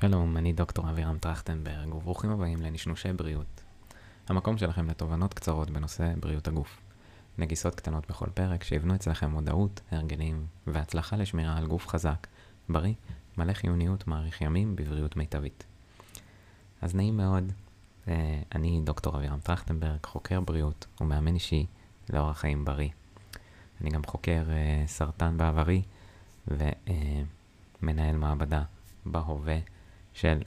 שלום, אני דוקטור אבירם טרכטנברג, וברוכים הבאים לנשנושי בריאות. המקום שלכם לתובנות קצרות בנושא בריאות הגוף. נגיסות קטנות בכל פרק שיבנו אצלכם מודעות, הרגלים והצלחה לשמירה על גוף חזק, בריא, מלא חיוניות, מאריך ימים בבריאות מיטבית. אז נעים מאוד, אה, אני דוקטור אבירם טרכטנברג, חוקר בריאות ומאמן אישי לאורח חיים בריא. אני גם חוקר אה, סרטן בעברי ומנהל מעבדה בהווה של,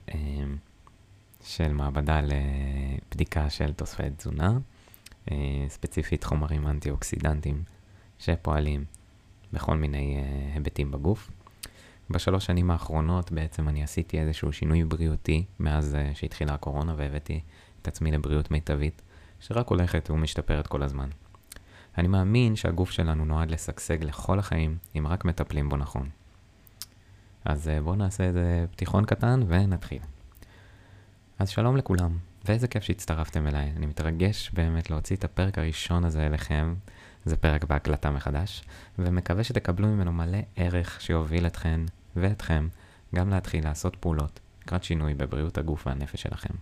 של מעבדה לבדיקה של תוספי תזונה, ספציפית חומרים אנטי-אוקסידנטיים שפועלים בכל מיני היבטים בגוף. בשלוש שנים האחרונות בעצם אני עשיתי איזשהו שינוי בריאותי מאז שהתחילה הקורונה והבאתי את עצמי לבריאות מיטבית, שרק הולכת ומשתפרת כל הזמן. אני מאמין שהגוף שלנו נועד לשגשג לכל החיים, אם רק מטפלים בו נכון. אז בואו נעשה איזה פתיחון קטן ונתחיל. אז שלום לכולם, ואיזה כיף שהצטרפתם אליי. אני מתרגש באמת להוציא את הפרק הראשון הזה אליכם, זה פרק בהקלטה מחדש, ומקווה שתקבלו ממנו מלא ערך שיוביל אתכן ואתכם גם להתחיל לעשות פעולות לקראת שינוי בבריאות הגוף והנפש שלכם.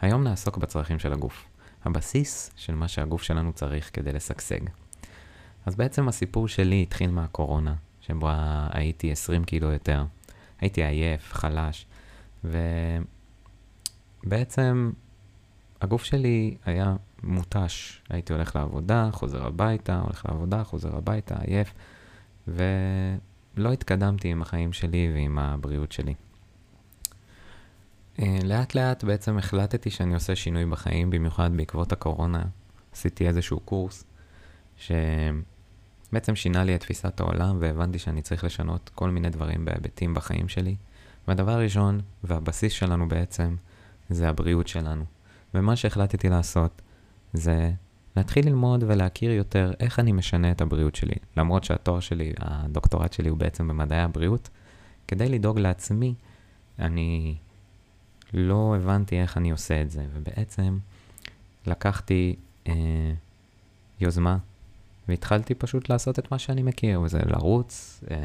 היום נעסוק בצרכים של הגוף, הבסיס של מה שהגוף שלנו צריך כדי לשגשג. אז בעצם הסיפור שלי התחיל מהקורונה, שבו הייתי 20 קילו יותר. הייתי עייף, חלש, ובעצם הגוף שלי היה מותש. הייתי הולך לעבודה, חוזר הביתה, הולך לעבודה, חוזר הביתה, עייף, ולא התקדמתי עם החיים שלי ועם הבריאות שלי. אה, לאט לאט בעצם החלטתי שאני עושה שינוי בחיים, במיוחד בעקבות הקורונה. עשיתי איזשהו קורס, ש... בעצם שינה לי את תפיסת העולם והבנתי שאני צריך לשנות כל מיני דברים בהיבטים בחיים שלי. והדבר הראשון, והבסיס שלנו בעצם, זה הבריאות שלנו. ומה שהחלטתי לעשות זה להתחיל ללמוד ולהכיר יותר איך אני משנה את הבריאות שלי. למרות שהתואר שלי, הדוקטורט שלי הוא בעצם במדעי הבריאות, כדי לדאוג לעצמי, אני לא הבנתי איך אני עושה את זה. ובעצם לקחתי אה, יוזמה והתחלתי פשוט לעשות את מה שאני מכיר, וזה לרוץ, אה,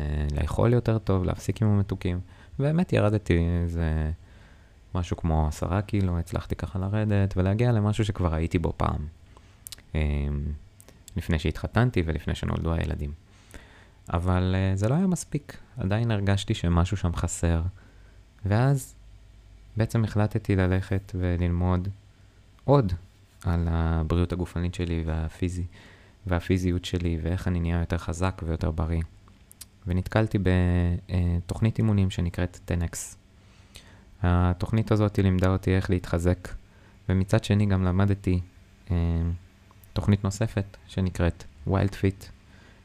לאכול יותר טוב, להפסיק עם המתוקים. באמת ירדתי איזה משהו כמו עשרה קילו, הצלחתי ככה לרדת ולהגיע למשהו שכבר הייתי בו פעם. אה, לפני שהתחתנתי ולפני שנולדו הילדים. אבל אה, זה לא היה מספיק, עדיין הרגשתי שמשהו שם חסר. ואז בעצם החלטתי ללכת וללמוד עוד על הבריאות הגופנית שלי והפיזי. והפיזיות שלי, ואיך אני נהיה יותר חזק ויותר בריא. ונתקלתי בתוכנית אימונים שנקראת 10X. התוכנית הזאת לימדה אותי איך להתחזק, ומצד שני גם למדתי אה, תוכנית נוספת שנקראת Wild Fit,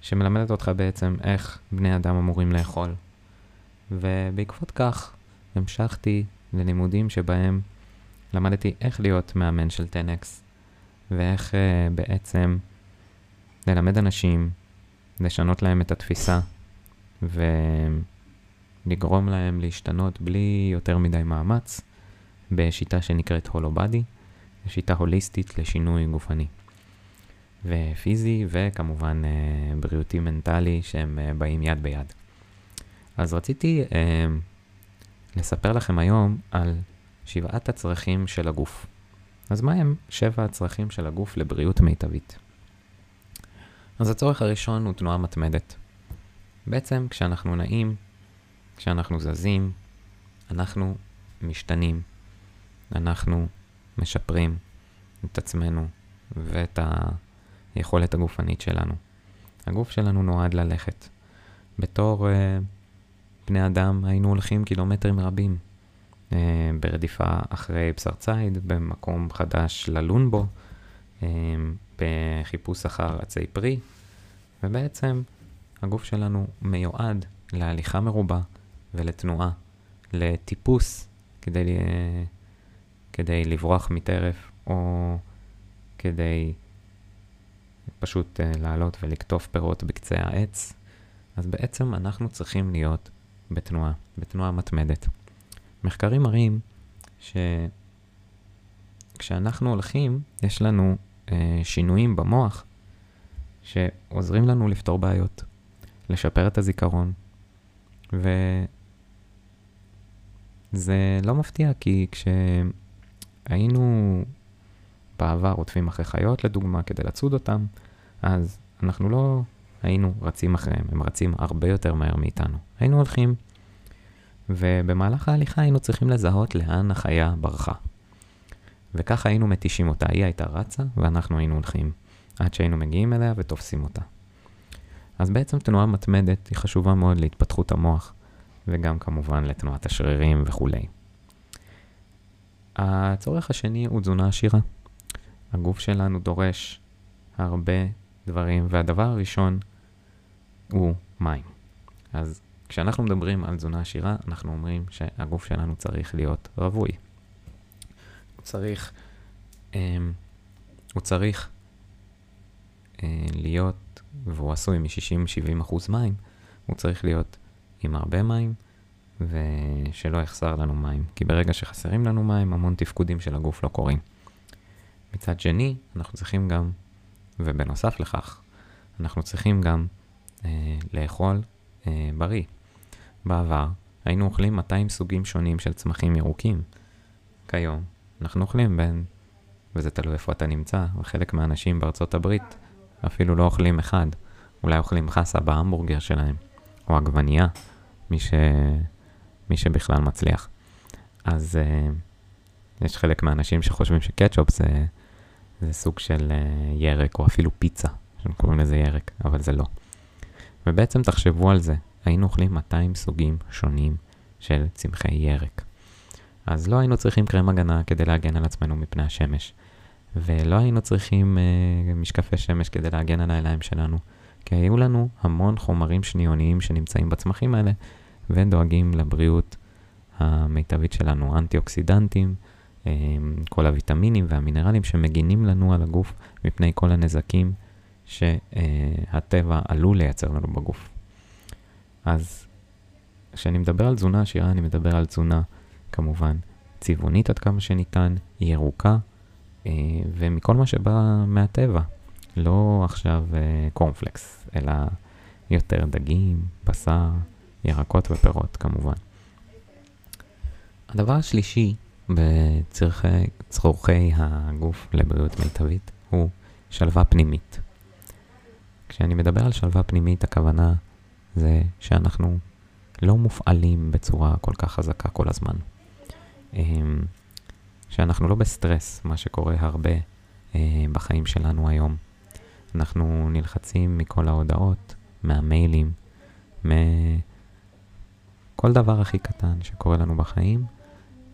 שמלמדת אותך בעצם איך בני אדם אמורים לאכול. ובעקבות כך המשכתי ללימודים שבהם למדתי איך להיות מאמן של 10X, ואיך אה, בעצם ללמד אנשים, לשנות להם את התפיסה ולגרום להם להשתנות בלי יותר מדי מאמץ בשיטה שנקראת הולו בדי, שיטה הוליסטית לשינוי גופני. ופיזי וכמובן אה, בריאותי מנטלי שהם אה, באים יד ביד. אז רציתי אה, לספר לכם היום על שבעת הצרכים של הגוף. אז מה הם שבע הצרכים של הגוף לבריאות מיטבית? אז הצורך הראשון הוא תנועה מתמדת. בעצם כשאנחנו נעים, כשאנחנו זזים, אנחנו משתנים, אנחנו משפרים את עצמנו ואת היכולת הגופנית שלנו. הגוף שלנו נועד ללכת. בתור uh, בני אדם היינו הולכים קילומטרים רבים uh, ברדיפה אחרי בשר ציד, במקום חדש ללון בו, uh, בחיפוש אחר עצי פרי, ובעצם הגוף שלנו מיועד להליכה מרובה ולתנועה, לטיפוס כדי, כדי לברוח מטרף או כדי פשוט אה, לעלות ולקטוף פירות בקצה העץ. אז בעצם אנחנו צריכים להיות בתנועה, בתנועה מתמדת. מחקרים מראים שכשאנחנו הולכים, יש לנו אה, שינויים במוח שעוזרים לנו לפתור בעיות, לשפר את הזיכרון, זה לא מפתיע, כי כשהיינו בעבר רודפים אחרי חיות, לדוגמה, כדי לצוד אותם, אז אנחנו לא היינו רצים אחריהם, הם רצים הרבה יותר מהר מאיתנו. היינו הולכים, ובמהלך ההליכה היינו צריכים לזהות לאן החיה ברחה. וככה היינו מתישים אותה. היא הייתה רצה, ואנחנו היינו הולכים עד שהיינו מגיעים אליה ותופסים אותה. אז בעצם תנועה מתמדת היא חשובה מאוד להתפתחות המוח, וגם כמובן לתנועת השרירים וכולי. הצורך השני הוא תזונה עשירה. הגוף שלנו דורש הרבה דברים, והדבר הראשון הוא מים. אז כשאנחנו מדברים על תזונה עשירה, אנחנו אומרים שהגוף שלנו צריך להיות רווי. הוא צריך, um, הוא צריך להיות, והוא עשוי מ-60-70 אחוז מים, הוא צריך להיות עם הרבה מים, ושלא יחסר לנו מים. כי ברגע שחסרים לנו מים, המון תפקודים של הגוף לא קורים. מצד שני, אנחנו צריכים גם, ובנוסף לכך, אנחנו צריכים גם אה, לאכול אה, בריא. בעבר היינו אוכלים 200 סוגים שונים של צמחים ירוקים. כיום אנחנו אוכלים בין, וזה תלוי איפה אתה נמצא, וחלק מהאנשים בארצות הברית אפילו לא אוכלים אחד. אולי אוכלים חסה בהמבורגר שלהם, או עגבנייה, מי, ש... מי שבכלל מצליח. אז uh, יש חלק מהאנשים שחושבים שקטשופ זה, זה סוג של uh, ירק, או אפילו פיצה, שהם קוראים לזה ירק, אבל זה לא. ובעצם תחשבו על זה, היינו אוכלים 200 סוגים שונים של צמחי ירק. אז לא היינו צריכים קרם הגנה כדי להגן על עצמנו מפני השמש, ולא היינו צריכים uh, משקפי שמש כדי להגן על העיניים שלנו, כי היו לנו המון חומרים שניוניים שנמצאים בצמחים האלה, ודואגים לבריאות המיטבית שלנו, אנטי-אוקסידנטים, um, כל הוויטמינים והמינרלים שמגינים לנו על הגוף מפני כל הנזקים שהטבע עלול לייצר לנו בגוף. אז כשאני מדבר על תזונה עשירה, אני מדבר על תזונה כמובן צבעונית עד כמה שניתן, ירוקה, ומכל מה שבא מהטבע. לא עכשיו אה, קורנפלקס, אלא יותר דגים, בשר, ירקות ופירות כמובן. הדבר השלישי בצורכי הגוף לבריאות מיטבית הוא שלווה פנימית. כשאני מדבר על שלווה פנימית, הכוונה זה שאנחנו לא מופעלים בצורה כל כך חזקה כל הזמן. שאנחנו לא בסטרס, מה שקורה הרבה אה, בחיים שלנו היום. אנחנו נלחצים מכל ההודעות, מהמיילים, מכל דבר הכי קטן שקורה לנו בחיים.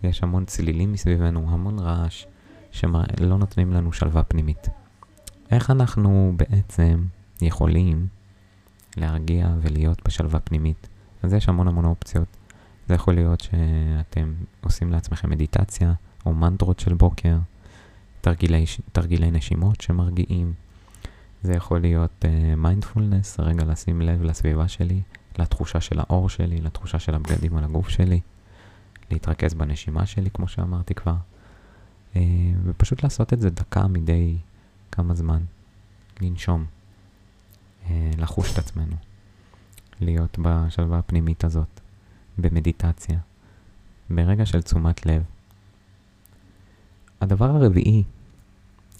יש המון צלילים מסביבנו, המון רעש, שלא נותנים לנו שלווה פנימית. איך אנחנו בעצם יכולים להרגיע ולהיות בשלווה פנימית. אז יש המון המון אופציות. זה יכול להיות שאתם עושים לעצמכם מדיטציה, או מנטרות של בוקר, תרגילי, תרגילי נשימות שמרגיעים. זה יכול להיות מיינדפולנס, uh, רגע לשים לב לסביבה שלי, לתחושה של האור שלי, לתחושה של הבגדים על הגוף שלי, להתרכז בנשימה שלי, כמו שאמרתי כבר, uh, ופשוט לעשות את זה דקה מדי כמה זמן, לנשום. אה, לחוש את עצמנו, להיות בשלווה הפנימית הזאת, במדיטציה, ברגע של תשומת לב. הדבר הרביעי,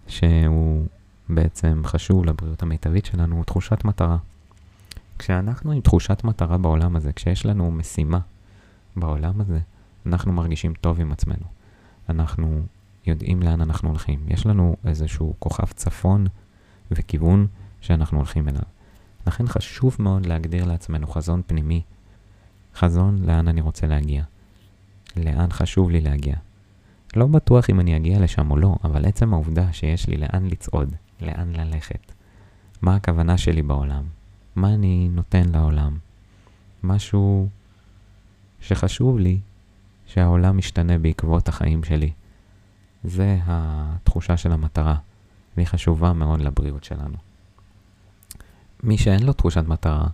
שהוא בעצם חשוב לבריאות המיטבית שלנו, הוא תחושת מטרה. כשאנחנו עם תחושת מטרה בעולם הזה, כשיש לנו משימה בעולם הזה, אנחנו מרגישים טוב עם עצמנו. אנחנו יודעים לאן אנחנו הולכים. יש לנו איזשהו כוכב צפון וכיוון שאנחנו הולכים אליו. לכן חשוב מאוד להגדיר לעצמנו חזון פנימי, חזון לאן אני רוצה להגיע, לאן חשוב לי להגיע. לא בטוח אם אני אגיע לשם או לא, אבל עצם העובדה שיש לי לאן לצעוד, לאן ללכת, מה הכוונה שלי בעולם, מה אני נותן לעולם, משהו שחשוב לי שהעולם משתנה בעקבות החיים שלי. זה התחושה של המטרה, והיא חשובה מאוד לבריאות שלנו. מי שאין לו תחושת מטרה,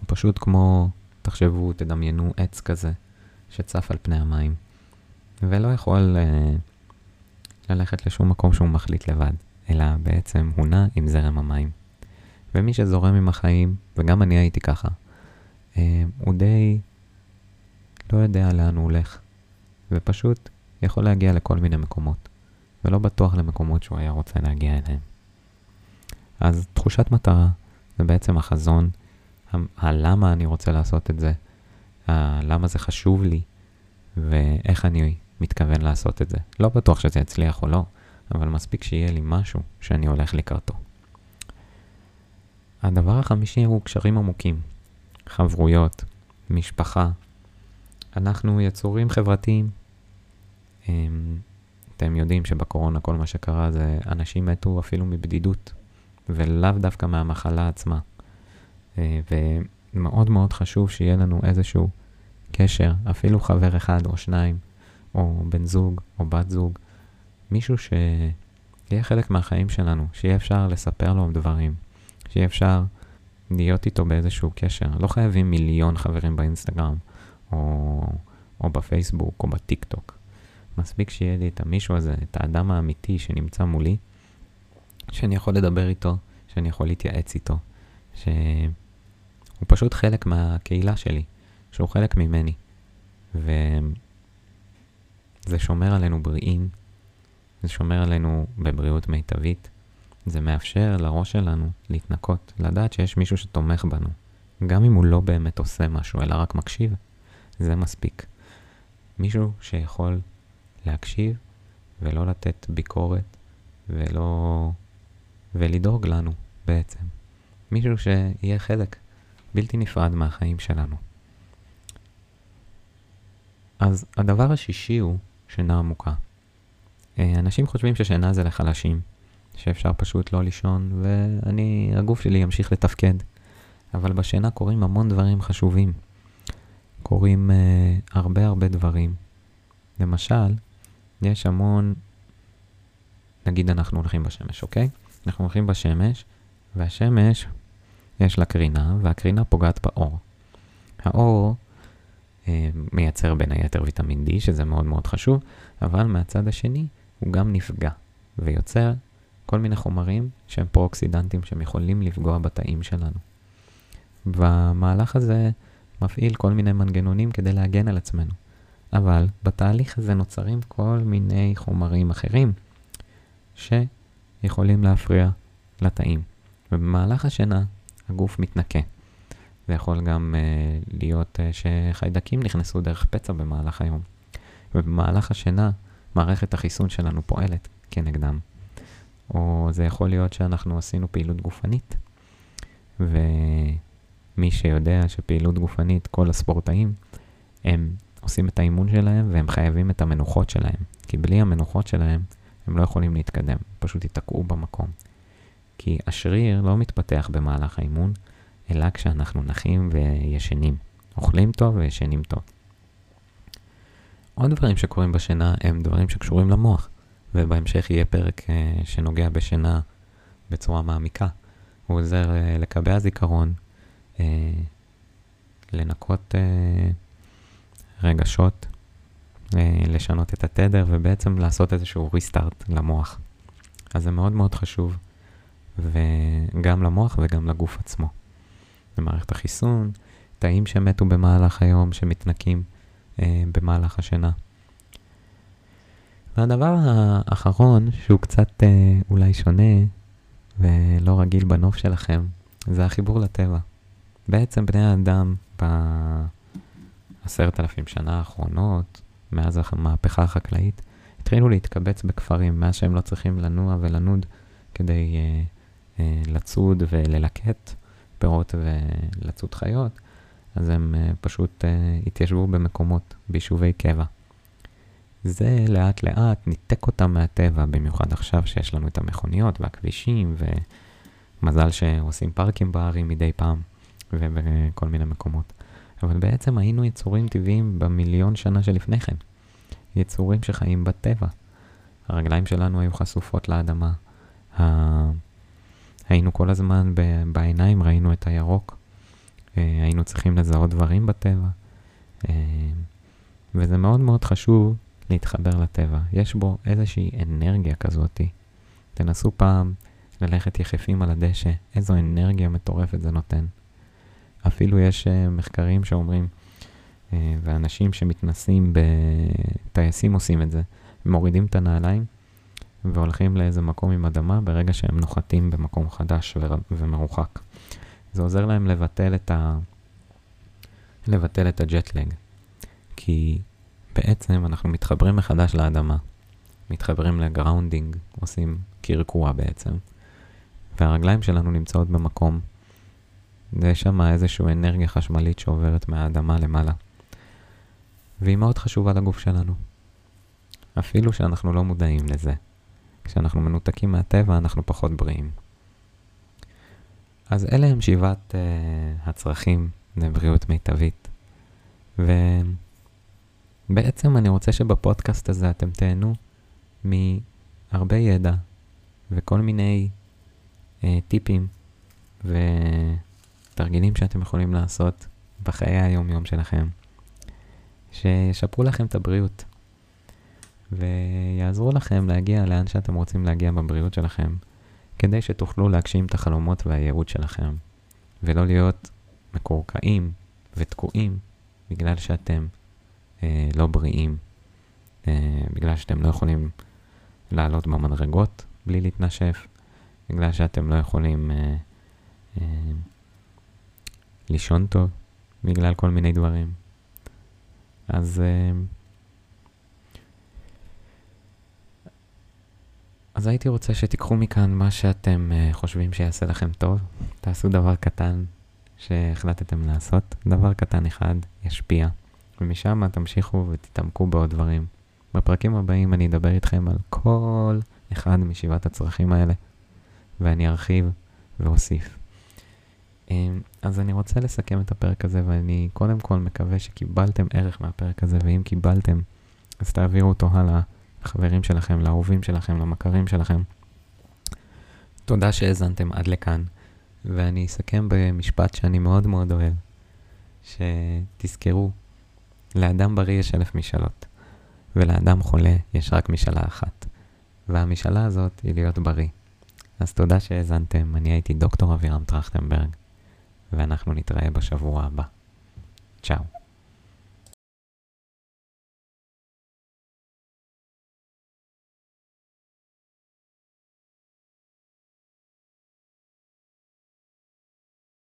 הוא פשוט כמו, תחשבו, תדמיינו עץ כזה שצף על פני המים, ולא יכול uh, ללכת לשום מקום שהוא מחליט לבד, אלא בעצם הוא נע עם זרם המים. ומי שזורם עם החיים, וגם אני הייתי ככה, uh, הוא די לא יודע לאן הוא הולך. ופשוט יכול להגיע לכל מיני מקומות, ולא בטוח למקומות שהוא היה רוצה להגיע אליהם. אז תחושת מטרה זה בעצם החזון, הלמה אני רוצה לעשות את זה, הלמה זה חשוב לי, ואיך אני מתכוון לעשות את זה. לא בטוח שזה יצליח או לא, אבל מספיק שיהיה לי משהו שאני הולך לקראתו. הדבר החמישי הוא קשרים עמוקים, חברויות, משפחה. אנחנו יצורים חברתיים. אמ, אתם יודעים שבקורונה כל מה שקרה זה אנשים מתו אפילו מבדידות, ולאו דווקא מהמחלה עצמה. אה, ומאוד מאוד חשוב שיהיה לנו איזשהו קשר, אפילו חבר אחד או שניים, או בן זוג או בת זוג, מישהו שיהיה חלק מהחיים שלנו, שיהיה אפשר לספר לו דברים, שיהיה אפשר להיות איתו באיזשהו קשר. לא חייבים מיליון חברים באינסטגרם, או, או בפייסבוק, או בטיק טוק. מספיק שיהיה לי את המישהו הזה, את האדם האמיתי שנמצא מולי, שאני יכול לדבר איתו, שאני יכול להתייעץ איתו, שהוא פשוט חלק מהקהילה שלי, שהוא חלק ממני. וזה שומר עלינו בריאים, זה שומר עלינו בבריאות מיטבית, זה מאפשר לראש שלנו להתנקות, לדעת שיש מישהו שתומך בנו. גם אם הוא לא באמת עושה משהו, אלא רק מקשיב, זה מספיק. מישהו שיכול להקשיב ולא לתת ביקורת ולא... ולדאוג לנו בעצם. מישהו שיהיה חלק בלתי נפרד מהחיים שלנו. אז הדבר השישי הוא שינה עמוקה. אה, אנשים חושבים ששינה זה לחלשים, שאפשר פשוט לא לישון, ואני, הגוף שלי ימשיך לתפקד. אבל בשינה קורים המון דברים חשובים. קורים uh, הרבה הרבה דברים. למשל, יש המון, נגיד אנחנו הולכים בשמש, אוקיי? אנחנו הולכים בשמש, והשמש, יש לה קרינה, והקרינה פוגעת באור. האור מייצר בין היתר ויטמין D, שזה מאוד מאוד חשוב, אבל מהצד השני הוא גם נפגע, ויוצר כל מיני חומרים שהם פרו-אוקסידנטים שהם יכולים לפגוע בתאים שלנו. והמהלך הזה מפעיל כל מיני מנגנונים כדי להגן על עצמנו. אבל בתהליך הזה נוצרים כל מיני חומרים אחרים שיכולים להפריע לתאים. ובמהלך השינה הגוף מתנקה. זה יכול גם uh, להיות uh, שחיידקים נכנסו דרך פצע במהלך היום. ובמהלך השינה מערכת החיסון שלנו פועלת כנגדם. או זה יכול להיות שאנחנו עשינו פעילות גופנית, ומי שיודע שפעילות גופנית, כל הספורטאים, הם עושים את האימון שלהם והם חייבים את המנוחות שלהם, כי בלי המנוחות שלהם הם לא יכולים להתקדם, פשוט ייתקעו במקום. כי השריר לא מתפתח במהלך האימון, אלא כשאנחנו נחים וישנים. אוכלים טוב וישנים טוב. עוד דברים שקורים בשינה הם דברים שקשורים למוח. ובהמשך יהיה פרק uh, שנוגע בשינה בצורה מעמיקה. הוא עוזר uh, לקבע זיכרון, uh, לנקות רגשות, לשנות את התדר ובעצם לעשות איזשהו ריסטארט למוח. אז זה מאוד מאוד חשוב, וגם למוח וגם לגוף עצמו. במערכת החיסון, תאים שמתו במהלך היום שמתנקים uh, במהלך השינה. והדבר האחרון, שהוא קצת אה, אולי שונה ולא רגיל בנוף שלכם, זה החיבור לטבע. בעצם בני האדם בעשרת אלפים שנה האחרונות, מאז המהפכה החקלאית, התחילו להתקבץ בכפרים, מאז שהם לא צריכים לנוע ולנוד כדי אה, אה, לצוד וללקט פירות ולצוד חיות, אז הם אה, פשוט אה, התיישבו במקומות, ביישובי קבע. זה לאט לאט ניתק אותם מהטבע, במיוחד עכשיו שיש לנו את המכוניות והכבישים, ומזל שעושים פארקים בערים מדי פעם, ובכל מיני מקומות. אבל בעצם היינו יצורים טבעיים במיליון שנה שלפני כן. יצורים שחיים בטבע. הרגליים שלנו היו חשופות לאדמה. היינו כל הזמן ב... בעיניים, ראינו את הירוק. אה, היינו צריכים לזהות דברים בטבע. אה, וזה מאוד מאוד חשוב להתחבר לטבע. יש בו איזושהי אנרגיה כזאתי. תנסו פעם ללכת יחפים על הדשא, איזו אנרגיה מטורפת זה נותן. אפילו יש uh, מחקרים שאומרים אה, ואנשים שמתנסים בטייסים עושים את זה. מורידים את הנעליים והולכים לאיזה מקום עם אדמה ברגע שהם נוחתים במקום חדש ומרוחק. זה עוזר להם לבטל את, ה... לבטל את ה jet lag. כי בעצם אנחנו מתחברים מחדש לאדמה. מתחברים ל grounding, עושים קרקוע בעצם. והרגליים שלנו נמצאות במקום. ויש שם איזושהי אנרגיה חשמלית שעוברת מהאדמה למעלה. והיא מאוד חשובה לגוף שלנו. אפילו שאנחנו לא מודעים לזה. כשאנחנו מנותקים מהטבע, אנחנו פחות בריאים. אז אלה הם שבעת uh, הצרכים לבריאות מיטבית. ובעצם אני רוצה שבפודקאסט הזה אתם תהנו מהרבה ידע וכל מיני uh, טיפים ותרגילים שאתם יכולים לעשות בחיי היום-יום שלכם, שישפרו לכם את הבריאות. ויעזרו לכם להגיע לאן שאתם רוצים להגיע בבריאות שלכם, כדי שתוכלו להגשים את החלומות והייעוד שלכם, ולא להיות מקורקעים ותקועים בגלל שאתם אה, לא בריאים, אה, בגלל שאתם לא יכולים לעלות במדרגות בלי להתנשף, בגלל שאתם לא יכולים אה, אה, לישון טוב, בגלל כל מיני דברים. אז... אה, אז הייתי רוצה שתיקחו מכאן מה שאתם uh, חושבים שיעשה לכם טוב. תעשו דבר קטן שהחלטתם לעשות, דבר קטן אחד ישפיע, ומשם תמשיכו ותתעמקו בעוד דברים. בפרקים הבאים אני אדבר איתכם על כל אחד משבעת הצרכים האלה, ואני ארחיב ואוסיף. אמ, אז אני רוצה לסכם את הפרק הזה, ואני קודם כל מקווה שקיבלתם ערך מהפרק הזה, ואם קיבלתם, אז תעבירו אותו הלאה. לחברים שלכם, לאהובים שלכם, למכרים שלכם. תודה שהאזנתם עד לכאן, ואני אסכם במשפט שאני מאוד מאוד אוהב, שתזכרו, לאדם בריא יש אלף משאלות, ולאדם חולה יש רק משאלה אחת, והמשאלה הזאת היא להיות בריא. אז תודה שהאזנתם, אני הייתי דוקטור אבירם טרכטנברג, ואנחנו נתראה בשבוע הבא. צ'או.